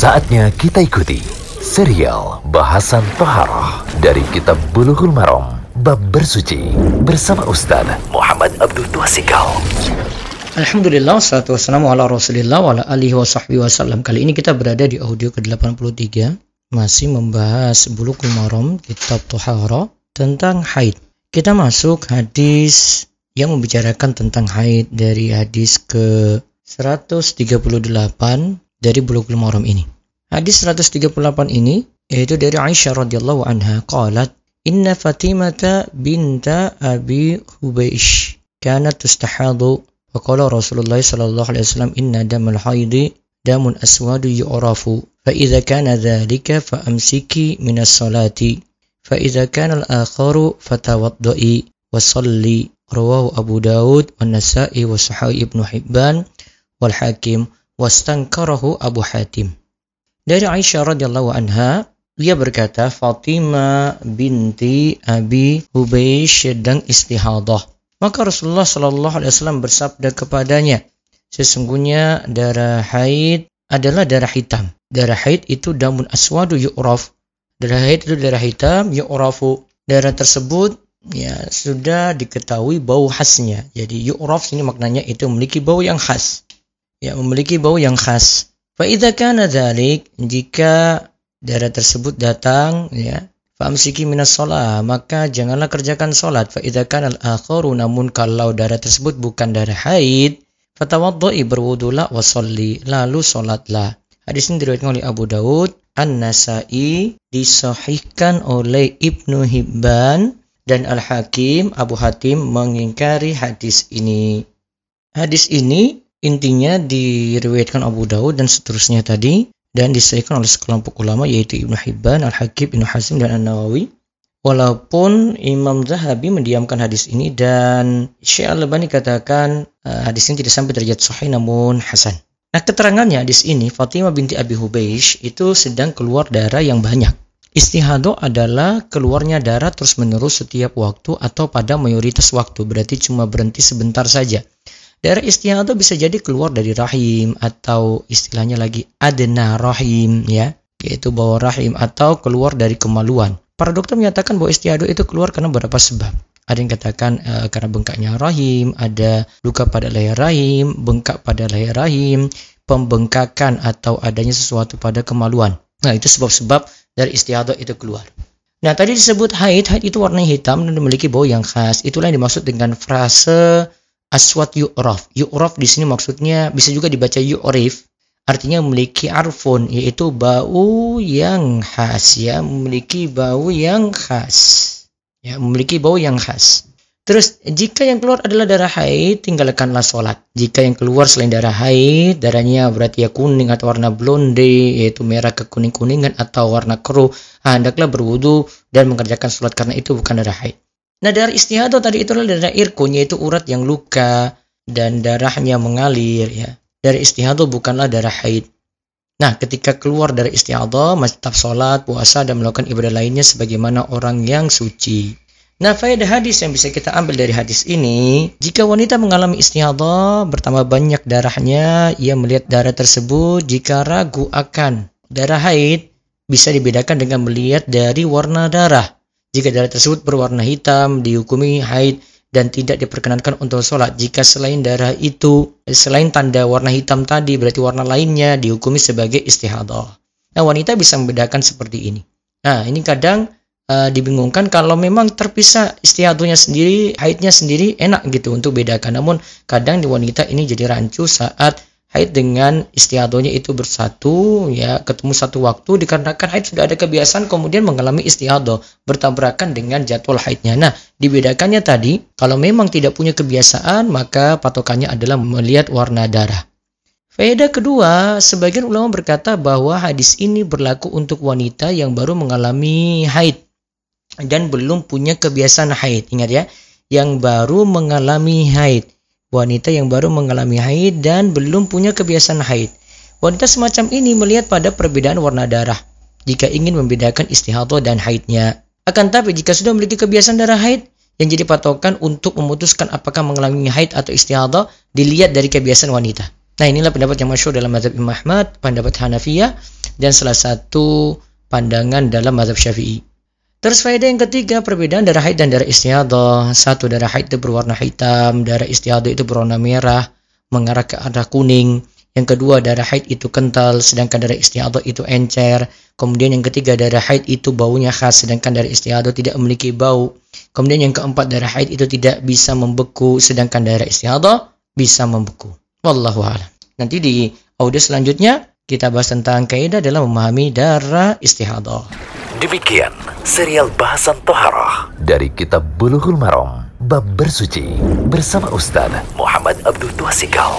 Saatnya kita ikuti serial bahasan Toharoh dari Kitab Bulughul Maram Bab Bersuci bersama Ustaz Muhammad Abdul Tuasikal. Alhamdulillah, salatu wassalamu ala rasulillah wa ala alihi wa sahbihi wasallam. Kali ini kita berada di audio ke-83 masih membahas Bulughul Maram Kitab Toharoh tentang haid. Kita masuk hadis yang membicarakan tentang haid dari hadis ke 138 dari Bulughul Maram ini. Hadis 138 ini yaitu dari Aisyah radhiyallahu anha qalat inna Fatimata binta Abi Hubeish kanat tustahadu. Wa qala Rasulullah sallallahu alaihi wasallam inna damal haidi damun aswadu yu'rafu. Fa idza kana dhalika fa amsiki minas salati. Fa idza kana al-akharu fatawaddai wa salli. Rawahu Abu Daud wa Nasa'i wa Sahih Ibnu Hibban. Wal Hakim wastankarahu Abu Hatim. Dari Aisyah radhiyallahu anha, dia berkata Fatimah binti Abi Hubeish sedang istihadah. Maka Rasulullah Shallallahu alaihi wasallam bersabda kepadanya, sesungguhnya darah haid adalah darah hitam. Darah haid itu damun aswadu yu'raf. Darah haid itu darah hitam yu'rafu. Darah tersebut ya sudah diketahui bau khasnya. Jadi yu'raf ini maknanya itu memiliki bau yang khas ya memiliki bau yang khas. Fa'idha kana jika darah tersebut datang, ya, Fa'amsiki minas sholat, maka janganlah kerjakan sholat. Fa'idha kana al-akharu, namun kalau darah tersebut bukan darah haid, fatawaddoi berwudulah wasolli, lalu sholatlah. Hadis ini diriwayatkan oleh Abu Daud, An-Nasai, disahihkan oleh Ibnu Hibban, dan Al-Hakim, Abu Hatim mengingkari hadis ini. Hadis ini Intinya diriwayatkan Abu Daud dan seterusnya tadi dan disahihkan oleh sekelompok ulama yaitu Ibnu Hibban, Al-Hakim, Ibnu Hazm dan An-Nawawi. Walaupun Imam Zahabi mendiamkan hadis ini dan Syekh Al-Albani katakan uh, hadis ini tidak sampai derajat sahih namun hasan. Nah, keterangannya hadis ini Fatimah binti Abi Hubeish itu sedang keluar darah yang banyak. Istihadah adalah keluarnya darah terus-menerus setiap waktu atau pada mayoritas waktu, berarti cuma berhenti sebentar saja. Darah istihadah bisa jadi keluar dari rahim atau istilahnya lagi adena rahim ya, yaitu bawah rahim atau keluar dari kemaluan. Para dokter menyatakan bahwa istihadah itu keluar karena beberapa sebab. Ada yang katakan e, karena bengkaknya rahim, ada luka pada leher rahim, bengkak pada leher rahim, pembengkakan atau adanya sesuatu pada kemaluan. Nah, itu sebab-sebab dari istihadah itu keluar. Nah, tadi disebut haid, haid itu warna hitam dan memiliki bau yang khas. Itulah yang dimaksud dengan frase aswat yu'raf. Yu'raf di sini maksudnya bisa juga dibaca yu'rif, artinya memiliki arfun, yaitu bau yang khas ya, memiliki bau yang khas. Ya, memiliki bau yang khas. Terus jika yang keluar adalah darah haid, tinggalkanlah sholat. Jika yang keluar selain darah haid, darahnya berarti ya kuning atau warna blonde, yaitu merah ke kuning-kuningan atau warna keruh, hendaklah berwudu dan mengerjakan sholat karena itu bukan darah haid. Nah darah istihadah tadi itu adalah darah irkun yaitu urat yang luka dan darahnya mengalir ya. Darah istihadah bukanlah darah haid. Nah ketika keluar dari istihadah masih tetap sholat, puasa dan melakukan ibadah lainnya sebagaimana orang yang suci. Nah faedah hadis yang bisa kita ambil dari hadis ini, jika wanita mengalami istihadah bertambah banyak darahnya, ia melihat darah tersebut jika ragu akan darah haid bisa dibedakan dengan melihat dari warna darah. Jika darah tersebut berwarna hitam, dihukumi haid dan tidak diperkenankan untuk sholat. Jika selain darah itu, selain tanda warna hitam tadi, berarti warna lainnya dihukumi sebagai istihadah. Nah, wanita bisa membedakan seperti ini. Nah, ini kadang uh, dibingungkan kalau memang terpisah istihadahnya sendiri, haidnya sendiri enak gitu untuk bedakan. Namun kadang di wanita ini jadi rancu saat haid dengan istiadonya itu bersatu ya ketemu satu waktu dikarenakan haid sudah ada kebiasaan kemudian mengalami istiadoh bertabrakan dengan jadwal haidnya. Nah dibedakannya tadi kalau memang tidak punya kebiasaan maka patokannya adalah melihat warna darah. Faedah kedua, sebagian ulama berkata bahwa hadis ini berlaku untuk wanita yang baru mengalami haid dan belum punya kebiasaan haid. Ingat ya, yang baru mengalami haid wanita yang baru mengalami haid dan belum punya kebiasaan haid. Wanita semacam ini melihat pada perbedaan warna darah jika ingin membedakan istihadah dan haidnya. Akan tapi jika sudah memiliki kebiasaan darah haid yang jadi patokan untuk memutuskan apakah mengalami haid atau istihadah dilihat dari kebiasaan wanita. Nah inilah pendapat yang masyhur dalam mazhab Imam Ahmad, pendapat Hanafiyah dan salah satu pandangan dalam mazhab Syafi'i. Terus faedah yang ketiga, perbedaan darah haid dan darah istiadah. Satu, darah haid itu berwarna hitam, darah istiadah itu berwarna merah, mengarah ke arah kuning. Yang kedua, darah haid itu kental, sedangkan darah istiadah itu encer. Kemudian yang ketiga, darah haid itu baunya khas, sedangkan darah istiadah tidak memiliki bau. Kemudian yang keempat, darah haid itu tidak bisa membeku, sedangkan darah istiadah bisa membeku. Wallahu a'lam. Nanti di audio selanjutnya kita bahas tentang kaidah dalam memahami darah istihadah. Demikian serial bahasan Toharoh dari Kitab Bulughul Maram Bab Bersuci bersama Ustaz Muhammad Abdul Tuasikal.